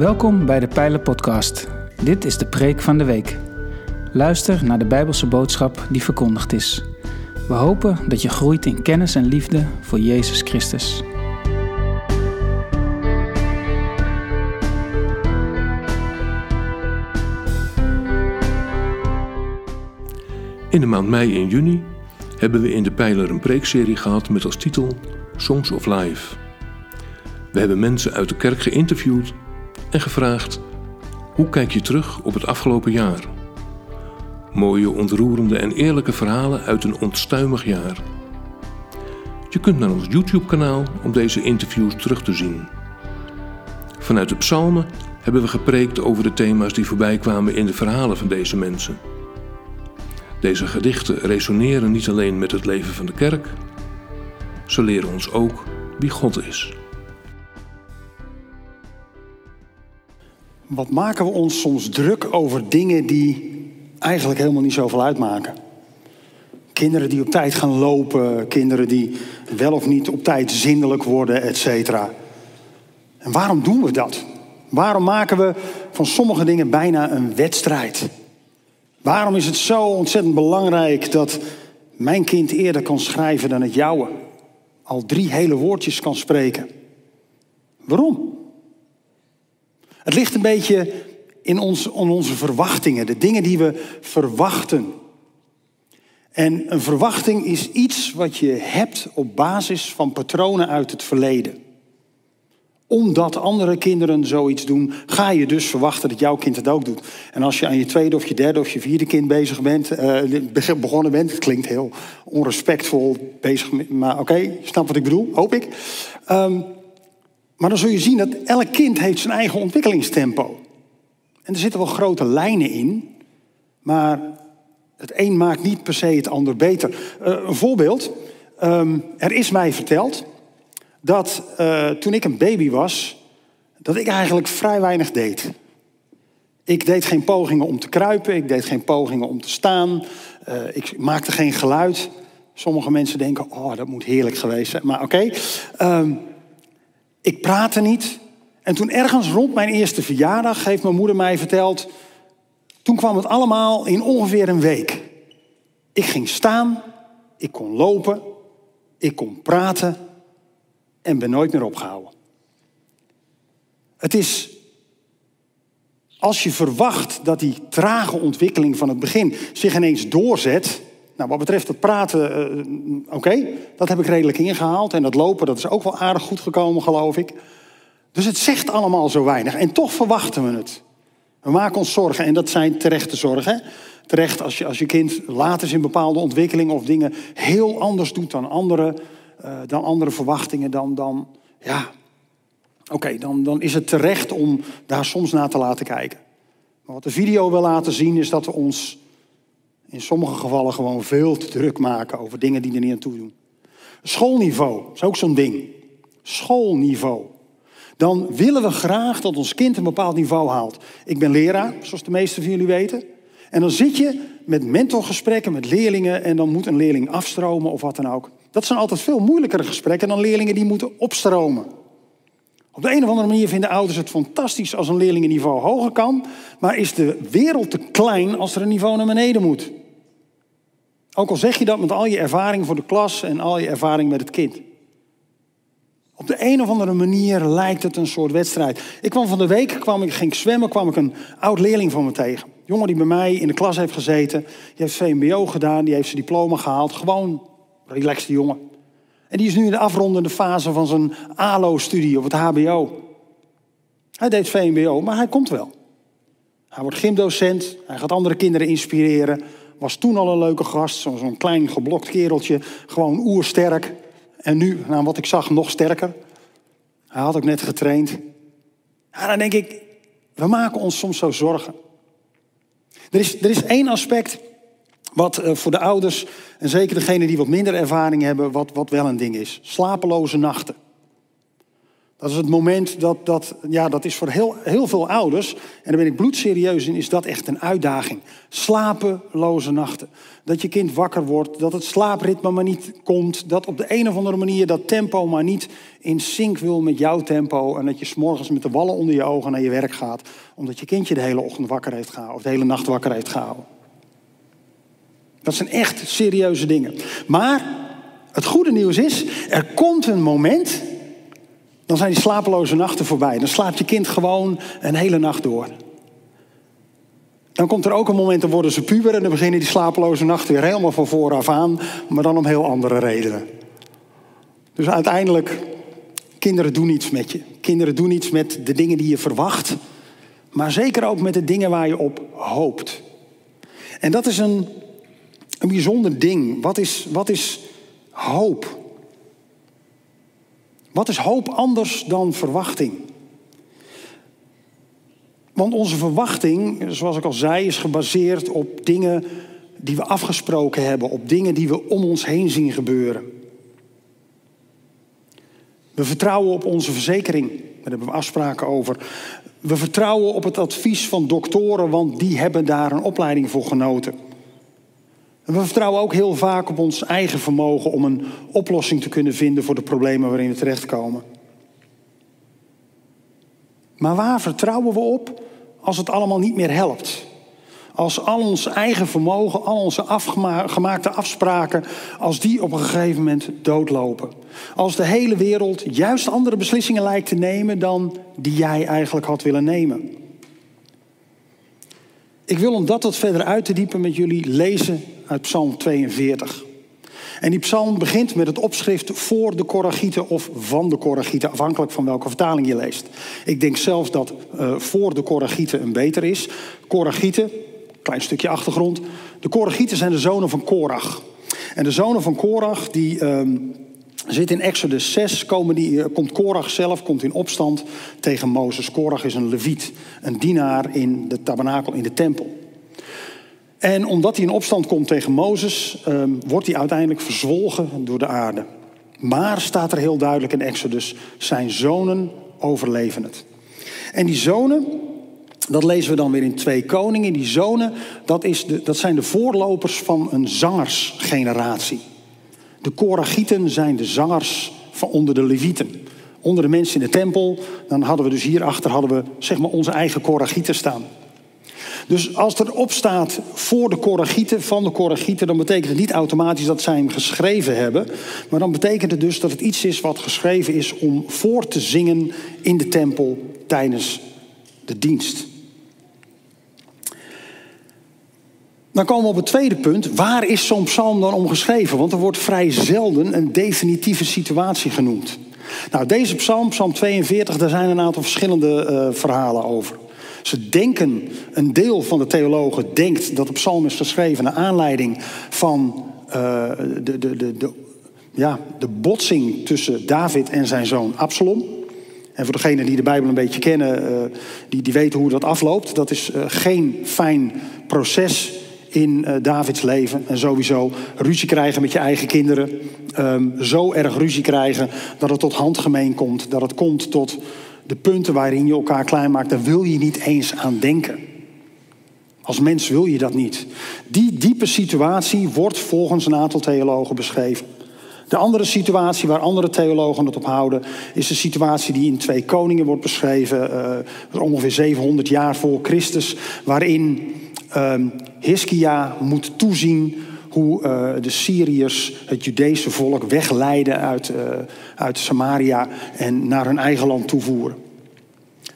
Welkom bij de Pijlen Podcast. Dit is de preek van de week. Luister naar de Bijbelse boodschap die verkondigd is. We hopen dat je groeit in kennis en liefde voor Jezus Christus. In de maand mei en juni hebben we in de Pijler een preekserie gehad met als titel Songs of Life. We hebben mensen uit de kerk geïnterviewd en gevraagd: hoe kijk je terug op het afgelopen jaar? Mooie, ontroerende en eerlijke verhalen uit een onstuimig jaar. Je kunt naar ons YouTube-kanaal om deze interviews terug te zien. Vanuit de psalmen hebben we gepreekt over de thema's die voorbij kwamen in de verhalen van deze mensen. Deze gedichten resoneren niet alleen met het leven van de kerk, ze leren ons ook wie God is. Wat maken we ons soms druk over dingen die eigenlijk helemaal niet zoveel uitmaken? Kinderen die op tijd gaan lopen, kinderen die wel of niet op tijd zindelijk worden, et cetera. En waarom doen we dat? Waarom maken we van sommige dingen bijna een wedstrijd? Waarom is het zo ontzettend belangrijk dat mijn kind eerder kan schrijven dan het jouwe? Al drie hele woordjes kan spreken. Waarom? Het ligt een beetje in, ons, in onze verwachtingen, de dingen die we verwachten. En een verwachting is iets wat je hebt op basis van patronen uit het verleden. Omdat andere kinderen zoiets doen, ga je dus verwachten dat jouw kind het ook doet. En als je aan je tweede of je derde of je vierde kind bezig bent, uh, begonnen bent, klinkt heel onrespectvol bezig, maar oké, okay, snap wat ik bedoel, hoop ik. Um, maar dan zul je zien dat elk kind heeft zijn eigen ontwikkelingstempo. En er zitten wel grote lijnen in, maar het een maakt niet per se het ander beter. Uh, een voorbeeld. Um, er is mij verteld dat uh, toen ik een baby was, dat ik eigenlijk vrij weinig deed. Ik deed geen pogingen om te kruipen, ik deed geen pogingen om te staan, uh, ik maakte geen geluid. Sommige mensen denken, oh, dat moet heerlijk geweest zijn. Maar oké, okay. um, ik praatte niet. En toen ergens rond mijn eerste verjaardag heeft mijn moeder mij verteld. Toen kwam het allemaal in ongeveer een week. Ik ging staan, ik kon lopen, ik kon praten en ben nooit meer opgehouden. Het is als je verwacht dat die trage ontwikkeling van het begin zich ineens doorzet, nou, wat betreft het praten, uh, oké, okay, dat heb ik redelijk ingehaald. En dat lopen, dat is ook wel aardig goed gekomen, geloof ik. Dus het zegt allemaal zo weinig. En toch verwachten we het. We maken ons zorgen en dat zijn terechte zorgen. Terecht als je, als je kind later is in bepaalde ontwikkelingen of dingen heel anders doet dan andere, uh, dan andere verwachtingen, dan, dan ja, oké, dan, dan is het terecht om daar soms naar te laten kijken. Maar wat de video wil laten zien is dat we ons in sommige gevallen gewoon veel te druk maken over dingen die er niet aan toe doen. Schoolniveau is ook zo'n ding. Schoolniveau. Dan willen we graag dat ons kind een bepaald niveau haalt. Ik ben leraar, zoals de meesten van jullie weten. En dan zit je met mentorgesprekken met leerlingen en dan moet een leerling afstromen of wat dan ook. Dat zijn altijd veel moeilijkere gesprekken dan leerlingen die moeten opstromen. Op de een of andere manier vinden ouders het fantastisch als een leerling een niveau hoger kan, maar is de wereld te klein als er een niveau naar beneden moet. Ook al zeg je dat met al je ervaring voor de klas en al je ervaring met het kind. Op de een of andere manier lijkt het een soort wedstrijd. Ik kwam van de week, kwam ik, ging zwemmen, kwam ik een oud leerling van me tegen. Een jongen die bij mij in de klas heeft gezeten. Die heeft VMBO gedaan, die heeft zijn diploma gehaald. Gewoon relaxte jongen. En die is nu in de afrondende fase van zijn ALO-studie op het HBO. Hij deed VMBO, maar hij komt wel. Hij wordt gymdocent, hij gaat andere kinderen inspireren was toen al een leuke gast. Zo'n klein geblokt kereltje. Gewoon oersterk. En nu, naar wat ik zag, nog sterker. Hij had ook net getraind. Ja, dan denk ik, we maken ons soms zo zorgen. Er is, er is één aspect wat uh, voor de ouders, en zeker degenen die wat minder ervaring hebben, wat, wat wel een ding is. Slapeloze nachten. Dat is het moment dat, dat ja, dat is voor heel, heel veel ouders, en daar ben ik bloedserieus in, is dat echt een uitdaging. Slapeloze nachten. Dat je kind wakker wordt, dat het slaapritme maar niet komt, dat op de een of andere manier dat tempo maar niet in sync wil met jouw tempo en dat je s'morgens met de wallen onder je ogen naar je werk gaat, omdat je kindje de hele ochtend wakker heeft gehouden of de hele nacht wakker heeft gehouden. Dat zijn echt serieuze dingen. Maar het goede nieuws is, er komt een moment dan zijn die slapeloze nachten voorbij. Dan slaapt je kind gewoon een hele nacht door. Dan komt er ook een moment, dan worden ze puber en dan beginnen die slapeloze nachten weer helemaal van vooraf aan, maar dan om heel andere redenen. Dus uiteindelijk, kinderen doen iets met je. Kinderen doen iets met de dingen die je verwacht, maar zeker ook met de dingen waar je op hoopt. En dat is een, een bijzonder ding. Wat is, wat is hoop? Wat is hoop anders dan verwachting? Want onze verwachting, zoals ik al zei, is gebaseerd op dingen die we afgesproken hebben, op dingen die we om ons heen zien gebeuren. We vertrouwen op onze verzekering, daar hebben we afspraken over. We vertrouwen op het advies van doktoren, want die hebben daar een opleiding voor genoten. En we vertrouwen ook heel vaak op ons eigen vermogen om een oplossing te kunnen vinden voor de problemen waarin we terechtkomen. Maar waar vertrouwen we op als het allemaal niet meer helpt? Als al ons eigen vermogen, al onze afgemaakte afspraken, als die op een gegeven moment doodlopen. Als de hele wereld juist andere beslissingen lijkt te nemen dan die jij eigenlijk had willen nemen. Ik wil om dat wat verder uit te diepen met jullie lezen uit Psalm 42. En die psalm begint met het opschrift voor de Koragieten of van de Koragieten, afhankelijk van welke vertaling je leest. Ik denk zelfs dat uh, voor de Koragieten een beter is. Koragieten, klein stukje achtergrond. De Koragieten zijn de zonen van Korach. En de zonen van Korach, die uh, in Exodus 6, komen die, eh, komt Korach zelf komt in opstand tegen Mozes. Korach is een leviet, een dienaar in de tabernakel, in de tempel. En omdat hij in opstand komt tegen Mozes, um, wordt hij uiteindelijk verzwolgen door de aarde. Maar staat er heel duidelijk in Exodus, zijn zonen overleven het. En die zonen, dat lezen we dan weer in twee koningen. Die zonen, dat, is de, dat zijn de voorlopers van een zangersgeneratie. De Koragieten zijn de zangers van onder de Levieten. Onder de mensen in de tempel, dan hadden we dus hierachter hadden we, zeg maar, onze eigen Koragieten staan. Dus als er op staat voor de Koragieten, van de Koragieten, dan betekent het niet automatisch dat zij hem geschreven hebben. Maar dan betekent het dus dat het iets is wat geschreven is om voor te zingen in de tempel tijdens de dienst. Dan komen we op het tweede punt. Waar is zo'n psalm dan om geschreven? Want er wordt vrij zelden een definitieve situatie genoemd. Nou, deze psalm, psalm 42, daar zijn een aantal verschillende uh, verhalen over. Ze denken, een deel van de theologen denkt dat de psalm is geschreven naar aanleiding van uh, de, de, de, de, ja, de botsing tussen David en zijn zoon Absalom. En voor degenen die de Bijbel een beetje kennen, uh, die, die weten hoe dat afloopt. Dat is uh, geen fijn proces in Davids leven. En sowieso ruzie krijgen met je eigen kinderen. Um, zo erg ruzie krijgen dat het tot handgemeen komt. Dat het komt tot de punten waarin je elkaar klein maakt, daar wil je niet eens aan denken. Als mens wil je dat niet. Die diepe situatie wordt volgens een aantal theologen beschreven. De andere situatie waar andere theologen het op houden, is de situatie die in Twee Koningen wordt beschreven, uh, ongeveer 700 jaar voor Christus, waarin uh, Hiskia moet toezien hoe uh, de Syriërs het Judese volk wegleiden uit, uh, uit Samaria en naar hun eigen land toevoeren.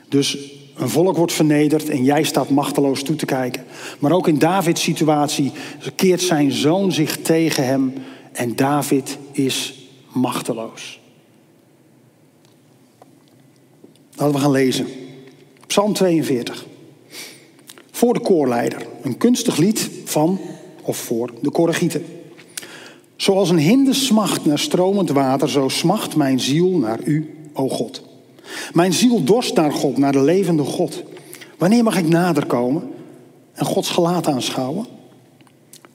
Dus een volk wordt vernederd en jij staat machteloos toe te kijken. Maar ook in Davids situatie keert zijn zoon zich tegen hem en David is machteloos. Laten we gaan lezen. Psalm 42. Voor de koorleider. Een kunstig lied van of voor de Koragieten. Zoals een hinde smacht naar stromend water, zo smacht mijn ziel naar u, o God. Mijn ziel dorst naar God, naar de levende God. Wanneer mag ik nader komen en Gods gelaat aanschouwen?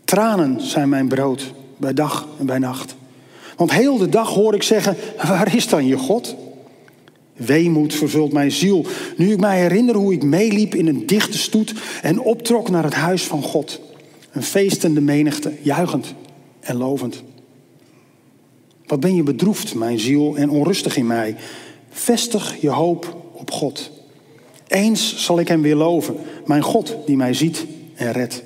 Tranen zijn mijn brood bij dag en bij nacht. Want heel de dag hoor ik zeggen, waar is dan je God? Weemoed vervult mijn ziel. Nu ik mij herinner hoe ik meeliep in een dichte stoet en optrok naar het huis van God. Een feestende menigte, juichend en lovend. Wat ben je bedroefd, mijn ziel, en onrustig in mij? Vestig je hoop op God. Eens zal ik hem weer loven, mijn God die mij ziet en redt.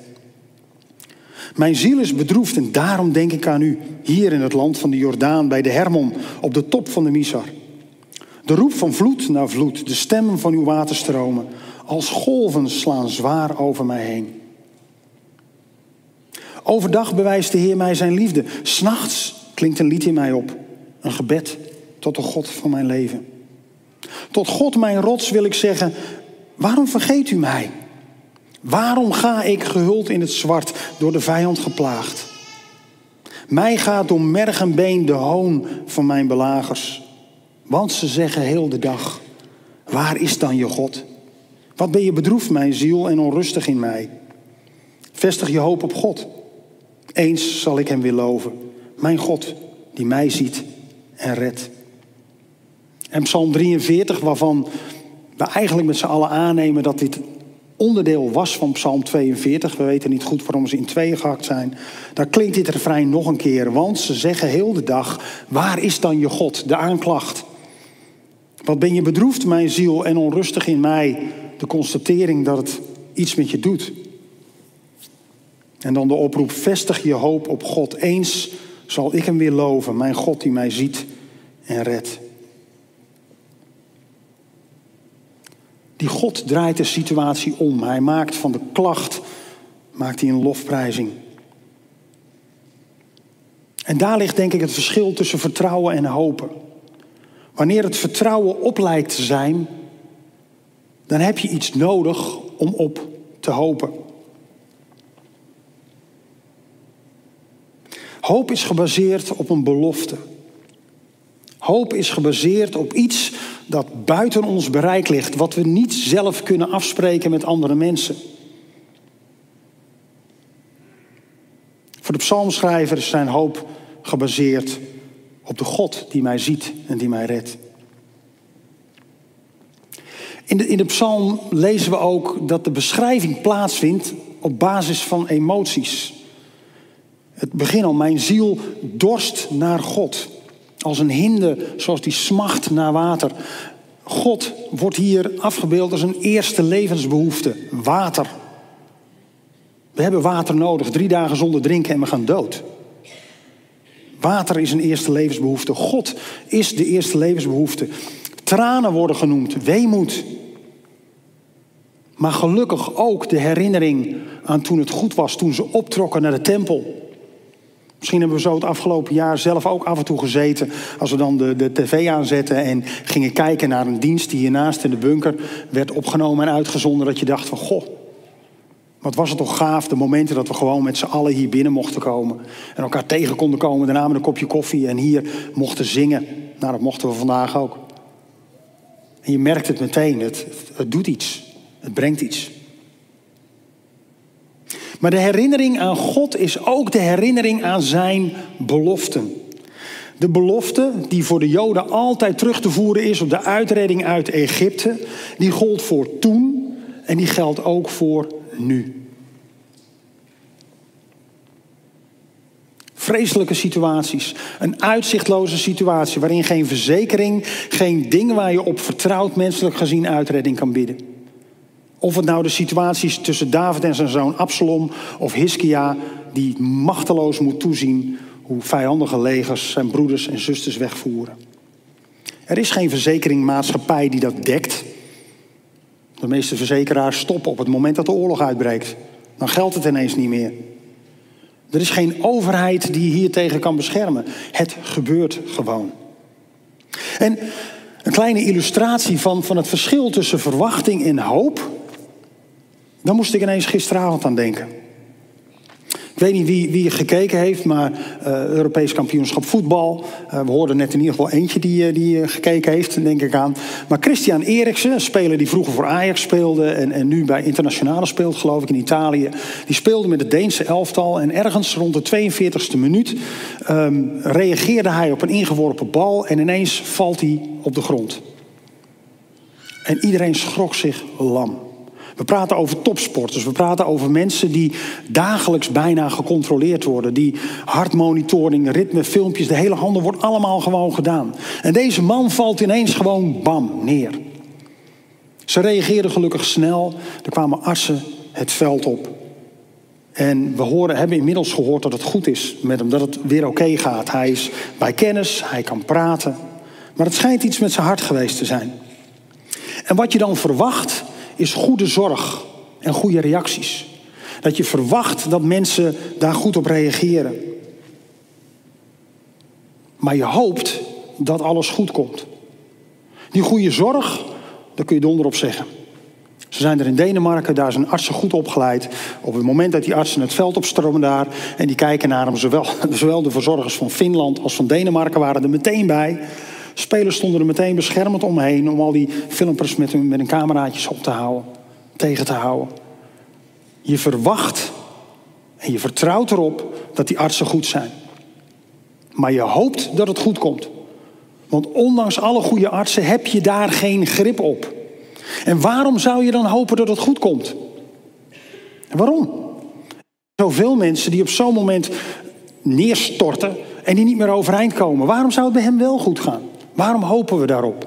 Mijn ziel is bedroefd en daarom denk ik aan u, hier in het land van de Jordaan, bij de Hermon, op de top van de Misar. De roep van vloed naar vloed, de stemmen van uw waterstromen, als golven slaan zwaar over mij heen. Overdag bewijst de Heer mij zijn liefde. S'nachts klinkt een lied in mij op, een gebed tot de God van mijn leven. Tot God mijn rots wil ik zeggen, waarom vergeet u mij? Waarom ga ik gehuld in het zwart, door de vijand geplaagd? Mij gaat door merg en been de hoon van mijn belagers. Want ze zeggen heel de dag, waar is dan je God? Wat ben je bedroefd, mijn ziel, en onrustig in mij? Vestig je hoop op God. Eens zal ik hem weer loven. Mijn God, die mij ziet en redt. En Psalm 43, waarvan we eigenlijk met z'n allen aannemen dat dit onderdeel was van Psalm 42. We weten niet goed waarom ze in tweeën gehakt zijn. Daar klinkt dit refrein nog een keer. Want ze zeggen heel de dag: Waar is dan je God? De aanklacht. Wat ben je bedroefd, mijn ziel, en onrustig in mij? De constatering dat het iets met je doet. En dan de oproep: Vestig je hoop op God. Eens zal ik hem weer loven, mijn God die mij ziet en redt. Die God draait de situatie om. Hij maakt van de klacht maakt hij een lofprijzing. En daar ligt denk ik het verschil tussen vertrouwen en hopen. Wanneer het vertrouwen op lijkt te zijn, dan heb je iets nodig om op te hopen. Hoop is gebaseerd op een belofte. Hoop is gebaseerd op iets dat buiten ons bereik ligt, wat we niet zelf kunnen afspreken met andere mensen. Voor de psalmschrijver is zijn hoop gebaseerd op de God die mij ziet en die mij redt. In de, in de psalm lezen we ook dat de beschrijving plaatsvindt op basis van emoties. Het begin al, mijn ziel dorst naar God. Als een hinde zoals die smacht naar water. God wordt hier afgebeeld als een eerste levensbehoefte. Water. We hebben water nodig. Drie dagen zonder drinken en we gaan dood. Water is een eerste levensbehoefte. God is de eerste levensbehoefte. Tranen worden genoemd. Weemoed. Maar gelukkig ook de herinnering aan toen het goed was. Toen ze optrokken naar de tempel. Misschien hebben we zo het afgelopen jaar zelf ook af en toe gezeten. Als we dan de, de tv aanzetten en gingen kijken naar een dienst die hiernaast in de bunker werd opgenomen en uitgezonden. Dat je dacht van goh, wat was het toch gaaf, de momenten dat we gewoon met z'n allen hier binnen mochten komen. En elkaar tegen konden komen, daarna met een kopje koffie en hier mochten zingen. Nou, dat mochten we vandaag ook. En je merkt het meteen, het, het doet iets. Het brengt iets. Maar de herinnering aan God is ook de herinnering aan zijn beloften. De belofte die voor de Joden altijd terug te voeren is op de uitredding uit Egypte, die gold voor toen en die geldt ook voor nu. Vreselijke situaties, een uitzichtloze situatie waarin geen verzekering, geen ding waar je op vertrouwd menselijk gezien uitredding kan bieden. Of het nou de situatie is tussen David en zijn zoon Absalom of Hiskia, die machteloos moet toezien hoe vijandige legers zijn broeders en zusters wegvoeren. Er is geen verzekeringmaatschappij die dat dekt. De meeste verzekeraars stoppen op het moment dat de oorlog uitbreekt. Dan geldt het ineens niet meer. Er is geen overheid die hier tegen kan beschermen. Het gebeurt gewoon. En een kleine illustratie van, van het verschil tussen verwachting en hoop daar moest ik ineens gisteravond aan denken. Ik weet niet wie, wie gekeken heeft, maar uh, Europees kampioenschap voetbal. Uh, we hoorden net in ieder geval eentje die, uh, die gekeken heeft, denk ik aan. Maar Christian Eriksen, een speler die vroeger voor Ajax speelde en, en nu bij internationale speelt, geloof ik, in Italië. Die speelde met het Deense elftal en ergens rond de 42e minuut um, reageerde hij op een ingeworpen bal en ineens valt hij op de grond. En iedereen schrok zich lam. We praten over topsporters, we praten over mensen die dagelijks bijna gecontroleerd worden. Die hartmonitoring, ritme, filmpjes, de hele handen wordt allemaal gewoon gedaan. En deze man valt ineens gewoon bam neer. Ze reageerden gelukkig snel. Er kwamen artsen het veld op. En we horen, hebben inmiddels gehoord dat het goed is met hem, dat het weer oké gaat. Hij is bij kennis, hij kan praten. Maar het schijnt iets met zijn hart geweest te zijn. En wat je dan verwacht, is goede zorg en goede reacties. Dat je verwacht dat mensen daar goed op reageren. Maar je hoopt dat alles goed komt. Die goede zorg, daar kun je donder op zeggen. Ze zijn er in Denemarken, daar zijn artsen goed opgeleid. Op het moment dat die artsen het veld opstromen daar en die kijken naar hem, zowel, zowel de verzorgers van Finland als van Denemarken waren er meteen bij. Spelers stonden er meteen beschermend omheen om al die filmpers met, hun, met hun cameraatjes op te houden, tegen te houden. Je verwacht en je vertrouwt erop dat die artsen goed zijn. Maar je hoopt dat het goed komt. Want ondanks alle goede artsen heb je daar geen grip op. En waarom zou je dan hopen dat het goed komt? waarom? Zoveel mensen die op zo'n moment neerstorten en die niet meer overeind komen. Waarom zou het bij hem wel goed gaan? Waarom hopen we daarop?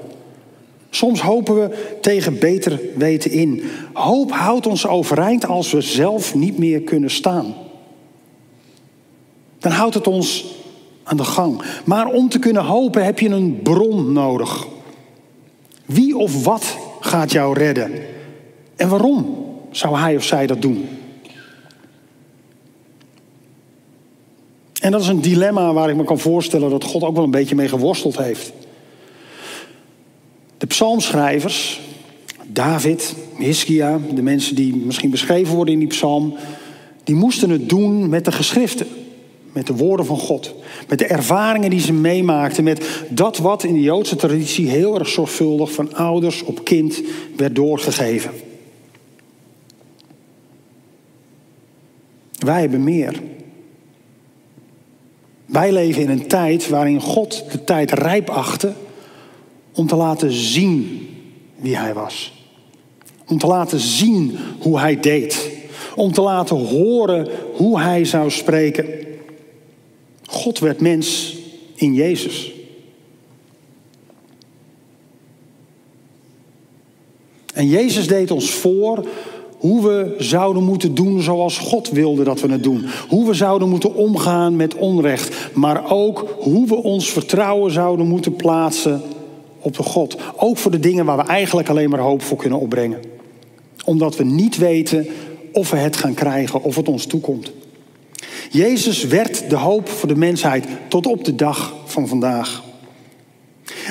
Soms hopen we tegen beter weten in. Hoop houdt ons overeind als we zelf niet meer kunnen staan. Dan houdt het ons aan de gang. Maar om te kunnen hopen heb je een bron nodig. Wie of wat gaat jou redden? En waarom zou hij of zij dat doen? En dat is een dilemma waar ik me kan voorstellen dat God ook wel een beetje mee geworsteld heeft. De psalmschrijvers, David, Hiskia, de mensen die misschien beschreven worden in die psalm, die moesten het doen met de geschriften, met de woorden van God, met de ervaringen die ze meemaakten, met dat wat in de Joodse traditie heel erg zorgvuldig van ouders op kind werd doorgegeven. Wij hebben meer. Wij leven in een tijd waarin God de tijd rijp achtte om te laten zien wie hij was. Om te laten zien hoe hij deed. Om te laten horen hoe hij zou spreken. God werd mens in Jezus. En Jezus deed ons voor hoe we zouden moeten doen zoals God wilde dat we het doen. Hoe we zouden moeten omgaan met onrecht. Maar ook hoe we ons vertrouwen zouden moeten plaatsen op de God. Ook voor de dingen waar we eigenlijk alleen maar hoop voor kunnen opbrengen. Omdat we niet weten of we het gaan krijgen, of het ons toekomt. Jezus werd de hoop voor de mensheid tot op de dag van vandaag.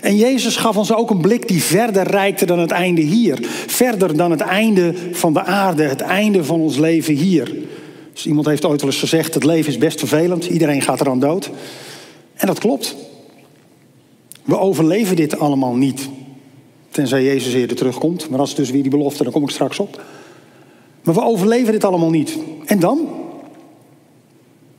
En Jezus gaf ons ook een blik die verder reikte dan het einde hier. Verder dan het einde van de aarde, het einde van ons leven hier. Dus iemand heeft ooit wel eens gezegd: het leven is best vervelend, iedereen gaat er aan dood. En dat klopt. We overleven dit allemaal niet. Tenzij Jezus eerder terugkomt. Maar dat is dus weer die belofte, daar kom ik straks op. Maar we overleven dit allemaal niet. En dan?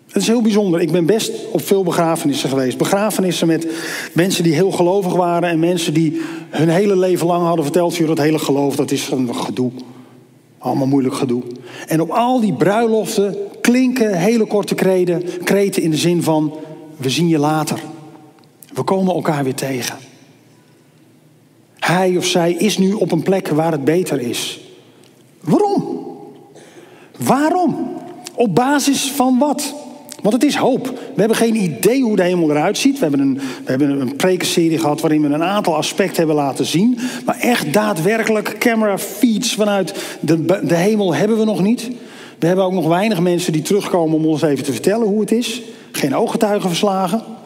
Het is heel bijzonder. Ik ben best op veel begrafenissen geweest. Begrafenissen met mensen die heel gelovig waren en mensen die hun hele leven lang hadden verteld: joh, dat hele geloof, dat is een gedoe. Allemaal moeilijk gedoe. En op al die bruiloften klinken hele korte kreten, kreten in de zin van: we zien je later. We komen elkaar weer tegen. Hij of zij is nu op een plek waar het beter is. Waarom? Waarom? Op basis van wat? Want het is hoop. We hebben geen idee hoe de hemel eruit ziet. We hebben een, we hebben een prekenserie gehad waarin we een aantal aspecten hebben laten zien. Maar echt daadwerkelijk camera feeds vanuit de, de hemel hebben we nog niet. We hebben ook nog weinig mensen die terugkomen om ons even te vertellen hoe het is. Geen ooggetuigen verslagen.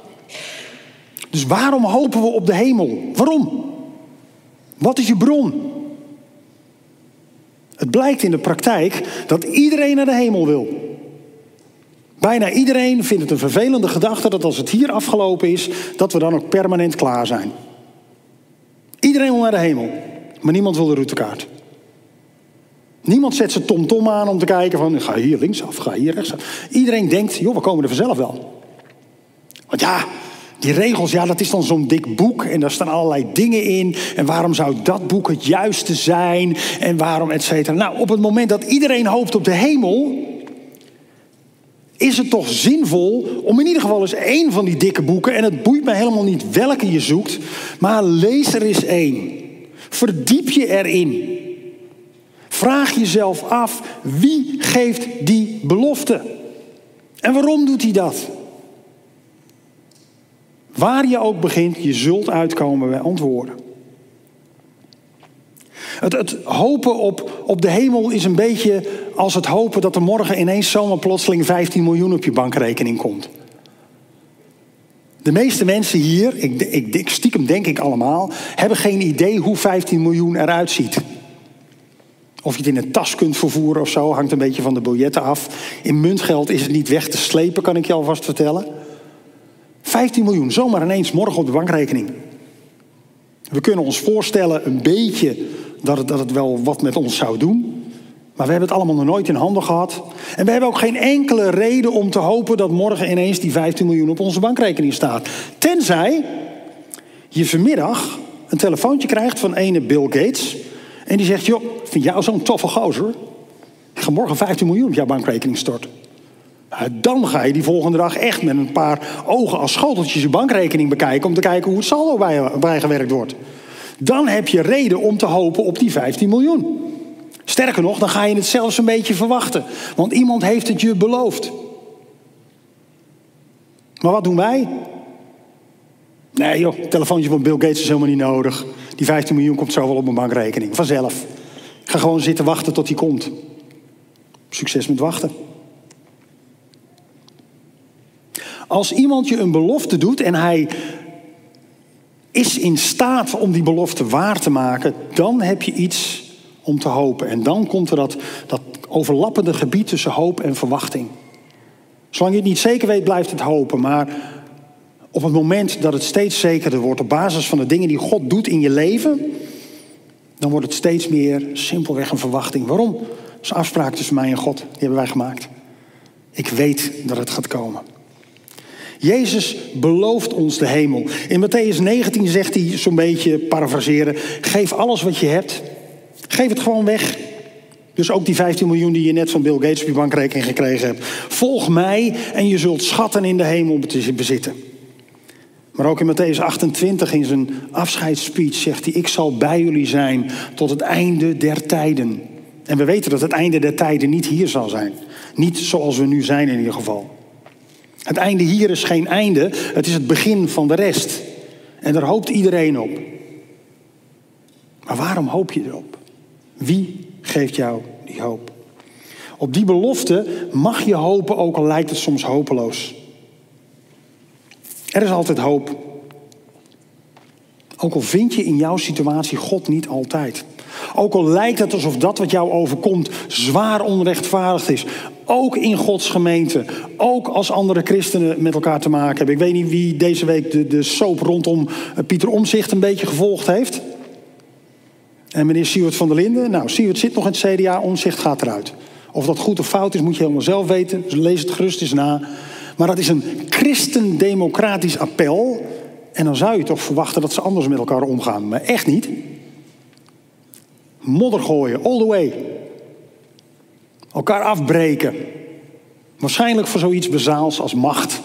Dus waarom hopen we op de hemel? Waarom? Wat is je bron? Het blijkt in de praktijk dat iedereen naar de hemel wil. Bijna iedereen vindt het een vervelende gedachte dat als het hier afgelopen is, dat we dan ook permanent klaar zijn. Iedereen wil naar de hemel, maar niemand wil de routekaart. Niemand zet zijn tomtom aan om te kijken van ga hier linksaf, ga hier rechtsaf. Iedereen denkt, joh, we komen er vanzelf wel. Want ja, Die regels, ja, dat is dan zo'n dik boek en daar staan allerlei dingen in. En waarom zou dat boek het juiste zijn? En waarom, et cetera. Nou, op het moment dat iedereen hoopt op de hemel, is het toch zinvol om in ieder geval eens één van die dikke boeken, en het boeit me helemaal niet welke je zoekt, maar lees er eens één. Verdiep je erin. Vraag jezelf af, wie geeft die belofte? En waarom doet hij dat? Waar je ook begint, je zult uitkomen bij antwoorden. Het, hopen op, op de hemel is een beetje als het hopen dat er morgen ineens zomaar plotseling 15 miljoen op je bankrekening komt. De meeste mensen hier, ik, ik, ik, stiekem denk ik allemaal, hebben geen idee hoe 15 miljoen eruit ziet. Of je het in een tas kunt vervoeren of zo, hangt een beetje van de biljetten af. In muntgeld is het niet weg te slepen, kan ik je alvast vertellen. 15 miljoen, zomaar ineens morgen op de bankrekening. We kunnen ons voorstellen een beetje dat het, dat het wel wat met ons zou doen. Maar we hebben het allemaal nog nooit in handen gehad. En we hebben ook geen enkele reden om te hopen dat morgen ineens die 15 miljoen op onze bankrekening staat. Tenzij je vanmiddag een telefoontje krijgt van ene Bill Gates. En die zegt, joh, vind jou zo'n toffe gozer? Ik ga morgen 15 miljoen op jouw bankrekening storten. Nou, dan ga je die volgende dag echt met een paar ogen als schoteltjes je bankrekening bekijken... om te kijken hoe het saldo bij, bijgewerkt wordt. Dan heb je reden om te hopen op die 15 miljoen. Sterker nog, dan ga je het zelfs een beetje verwachten. Want iemand heeft het je beloofd. Maar wat doen wij? Nee joh, telefoontje van Bill Gates is helemaal niet nodig. Die 15 miljoen komt zo wel op mijn bankrekening. Vanzelf. Ik ga gewoon zitten wachten tot hij komt. Succes met wachten. Als iemand je een belofte doet en hij is in staat om die belofte waar te maken, dan heb je iets om te hopen. En dan komt er dat, dat overlappende gebied tussen hoop en verwachting. Zolang je het niet zeker weet, blijft het hopen. Maar op het moment dat het steeds zekerder wordt op basis van de dingen die God doet in je leven, dan wordt het steeds meer simpelweg een verwachting. Waarom? Dat is een afspraak tussen mij en God. Die hebben wij gemaakt. Ik weet dat het gaat komen. Jezus belooft ons de hemel. In Matthäus 19 zegt hij zo'n beetje, parafraseren, geef alles wat je hebt. Geef het gewoon weg. Dus ook die 15 miljoen die je net van Bill Gates op je bankrekening gekregen hebt. Volg mij en je zult schatten in de hemel bezitten. Maar ook in Matthäus 28 in zijn afscheidsspeech zegt hij: Ik zal bij jullie zijn tot het einde der tijden. En we weten dat het einde der tijden niet hier zal zijn. Niet zoals we nu zijn in ieder geval. Het einde hier is geen einde, het is het begin van de rest. En daar hoopt iedereen op. Maar waarom hoop je erop? Wie geeft jou die hoop? Op die belofte mag je hopen, ook al lijkt het soms hopeloos. Er is altijd hoop. Ook al vind je in jouw situatie God niet altijd. Ook al lijkt het alsof dat wat jou overkomt zwaar onrechtvaardig is. Ook in Gods gemeente. Ook als andere christenen met elkaar te maken hebben. Ik weet niet wie deze week de, de soap rondom eh, Pieter Omzicht een beetje gevolgd heeft. En meneer Siewert van der Linden. Nou, Siewert zit nog in het CDA, Omzicht gaat eruit. Of dat goed of fout is, moet je helemaal zelf weten. Dus lees het gerust eens na. Maar dat is een christendemocratisch appel. En dan zou je toch verwachten dat ze anders met elkaar omgaan. Maar echt niet. Modder gooien, all the way. Elkaar afbreken. Waarschijnlijk voor zoiets bezaals als macht,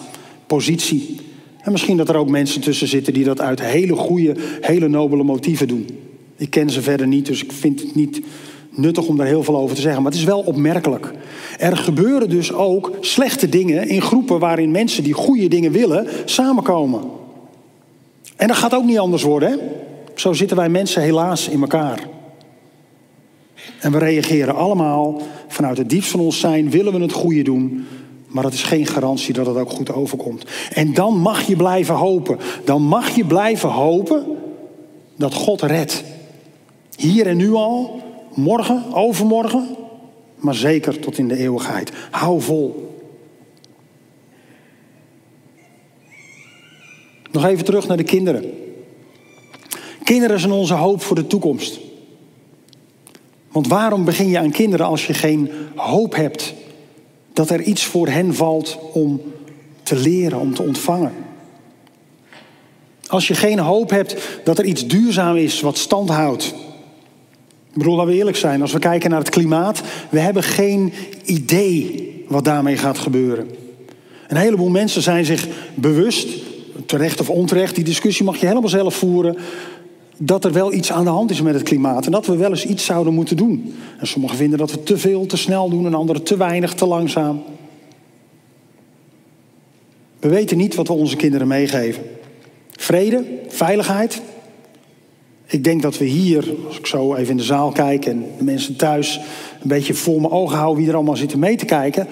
positie. En misschien dat er ook mensen tussen zitten die dat uit hele goede, hele nobele motieven doen. Ik ken ze verder niet, dus ik vind het niet nuttig om daar heel veel over te zeggen. Maar het is wel opmerkelijk. Er gebeuren dus ook slechte dingen in groepen waarin mensen die goede dingen willen samenkomen. En dat gaat ook niet anders worden. Hè? Zo zitten wij mensen helaas in elkaar. En we reageren allemaal vanuit het diepst van ons zijn, willen we het goede doen. Maar dat is geen garantie dat het ook goed overkomt. En dan mag je blijven hopen. Dan mag je blijven hopen dat God redt. Hier en nu al, morgen, overmorgen, maar zeker tot in de eeuwigheid. Hou vol. Nog even terug naar de kinderen. Kinderen zijn onze hoop voor de toekomst. Want waarom begin je aan kinderen als je geen hoop hebt dat er iets voor hen valt om te leren, om te ontvangen? Als je geen hoop hebt dat er iets duurzaam is wat stand houdt. Ik bedoel, laten we eerlijk zijn, als we kijken naar het klimaat, we hebben geen idee wat daarmee gaat gebeuren. Een heleboel mensen zijn zich bewust, terecht of onterecht, die discussie mag je helemaal zelf voeren, dat er wel iets aan de hand is met het klimaat en dat we wel eens iets zouden moeten doen. En sommigen vinden dat we te veel, te snel doen en anderen te weinig, te langzaam. We weten niet wat we onze kinderen meegeven. Vrede, veiligheid. Ik denk dat we hier, als ik zo even in de zaal kijk en de mensen thuis een beetje voor mijn ogen houden wie er allemaal zitten mee te kijken.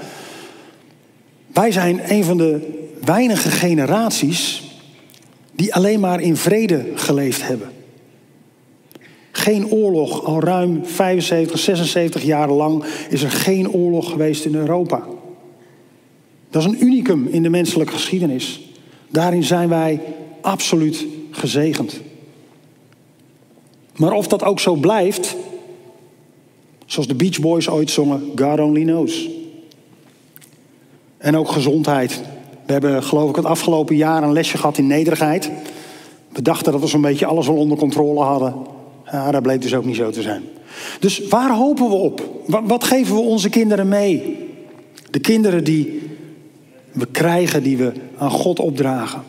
Wij zijn een van de weinige generaties die alleen maar in vrede geleefd hebben. Geen oorlog, al ruim 75, 76 jaar lang is er geen oorlog geweest in Europa. Dat is een unicum in de menselijke geschiedenis. Daarin zijn wij absoluut gezegend. Maar of dat ook zo blijft, zoals de Beach Boys ooit zongen, God only knows. En ook gezondheid. We hebben geloof ik het afgelopen jaar een lesje gehad in nederigheid. We dachten dat we zo'n beetje alles wel onder controle hadden. Ja, dat bleek dus ook niet zo te zijn. Dus waar hopen we op? Wat geven we onze kinderen mee? De kinderen die we krijgen, die we aan God opdragen.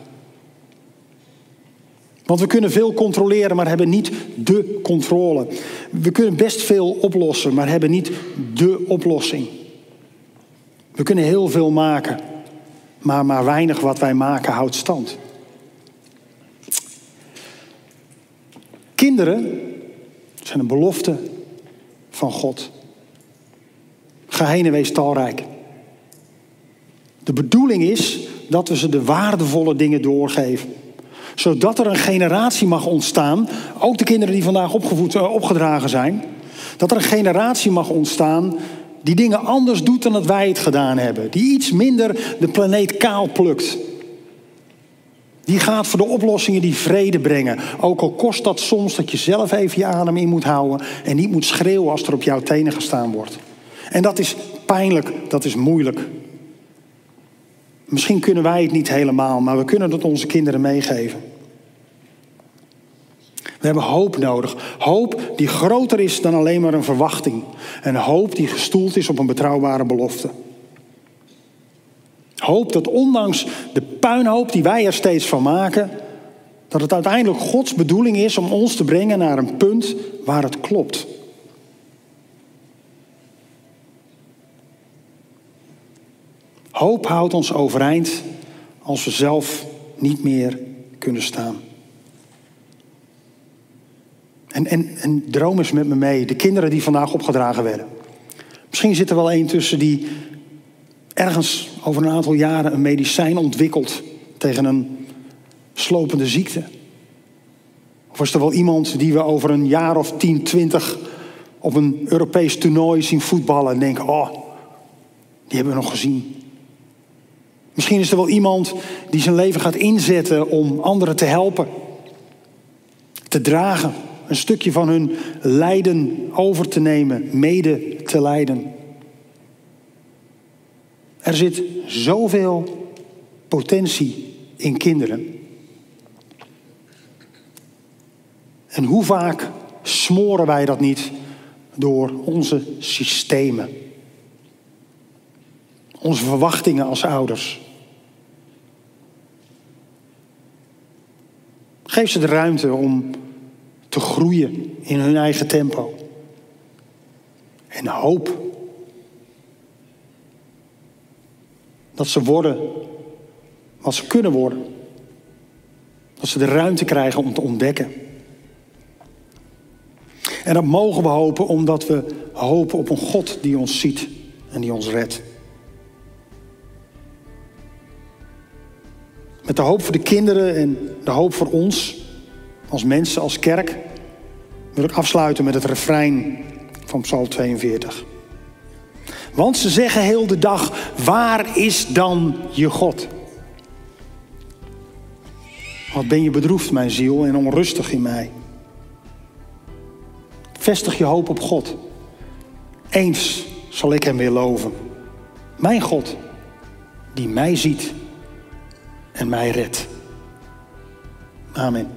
Want we kunnen veel controleren, maar hebben niet de controle. We kunnen best veel oplossen, maar hebben niet de oplossing. We kunnen heel veel maken, maar maar weinig wat wij maken houdt stand. Kinderen zijn een belofte van God. Geheine wees talrijk. De bedoeling is dat we ze de waardevolle dingen doorgeven. Zodat er een generatie mag ontstaan, ook de kinderen die vandaag opgevoed, eh, opgedragen zijn. Dat er een generatie mag ontstaan die dingen anders doet dan dat wij het gedaan hebben. Die iets minder de planeet kaal plukt. Die gaat voor de oplossingen die vrede brengen. Ook al kost dat soms dat je zelf even je adem in moet houden en niet moet schreeuwen als er op jouw tenen gestaan wordt. En dat is pijnlijk, dat is moeilijk. Misschien kunnen wij het niet helemaal, maar we kunnen het onze kinderen meegeven. We hebben hoop nodig. Hoop die groter is dan alleen maar een verwachting. Een hoop die gestoeld is op een betrouwbare belofte. Hoop dat ondanks de puinhoop die wij er steeds van maken, dat het uiteindelijk Gods bedoeling is om ons te brengen naar een punt waar het klopt. Hoop houdt ons overeind als we zelf niet meer kunnen staan. En, en, en droom eens met me mee, de kinderen die vandaag opgedragen werden. Misschien zit er wel een tussen die ergens over een aantal jaren een medicijn ontwikkelt tegen een slopende ziekte. Of is er wel iemand die we over een jaar of 10, 20 op een Europees toernooi zien voetballen en denken: oh, die hebben we nog gezien. Misschien is er wel iemand die zijn leven gaat inzetten om anderen te helpen, te dragen, een stukje van hun lijden over te nemen, mede te lijden. Er zit zoveel potentie in kinderen. En hoe vaak smoren wij dat niet door onze systemen? Onze verwachtingen als ouders. Geef ze de ruimte om te groeien in hun eigen tempo. En hoop dat ze worden wat ze kunnen worden. Dat ze de ruimte krijgen om te ontdekken. En dat mogen we hopen omdat we hopen op een God die ons ziet en die ons redt. Met de hoop voor de kinderen en de hoop voor ons, als mensen, als kerk, wil ik afsluiten met het refrein van Psalm 42. Want ze zeggen heel de dag: waar is dan je God? Wat ben je bedroefd, mijn ziel, en onrustig in mij. Vestig je hoop op God. Eens zal ik hem weer loven. Mijn God, die mij ziet en mij redt. Amen.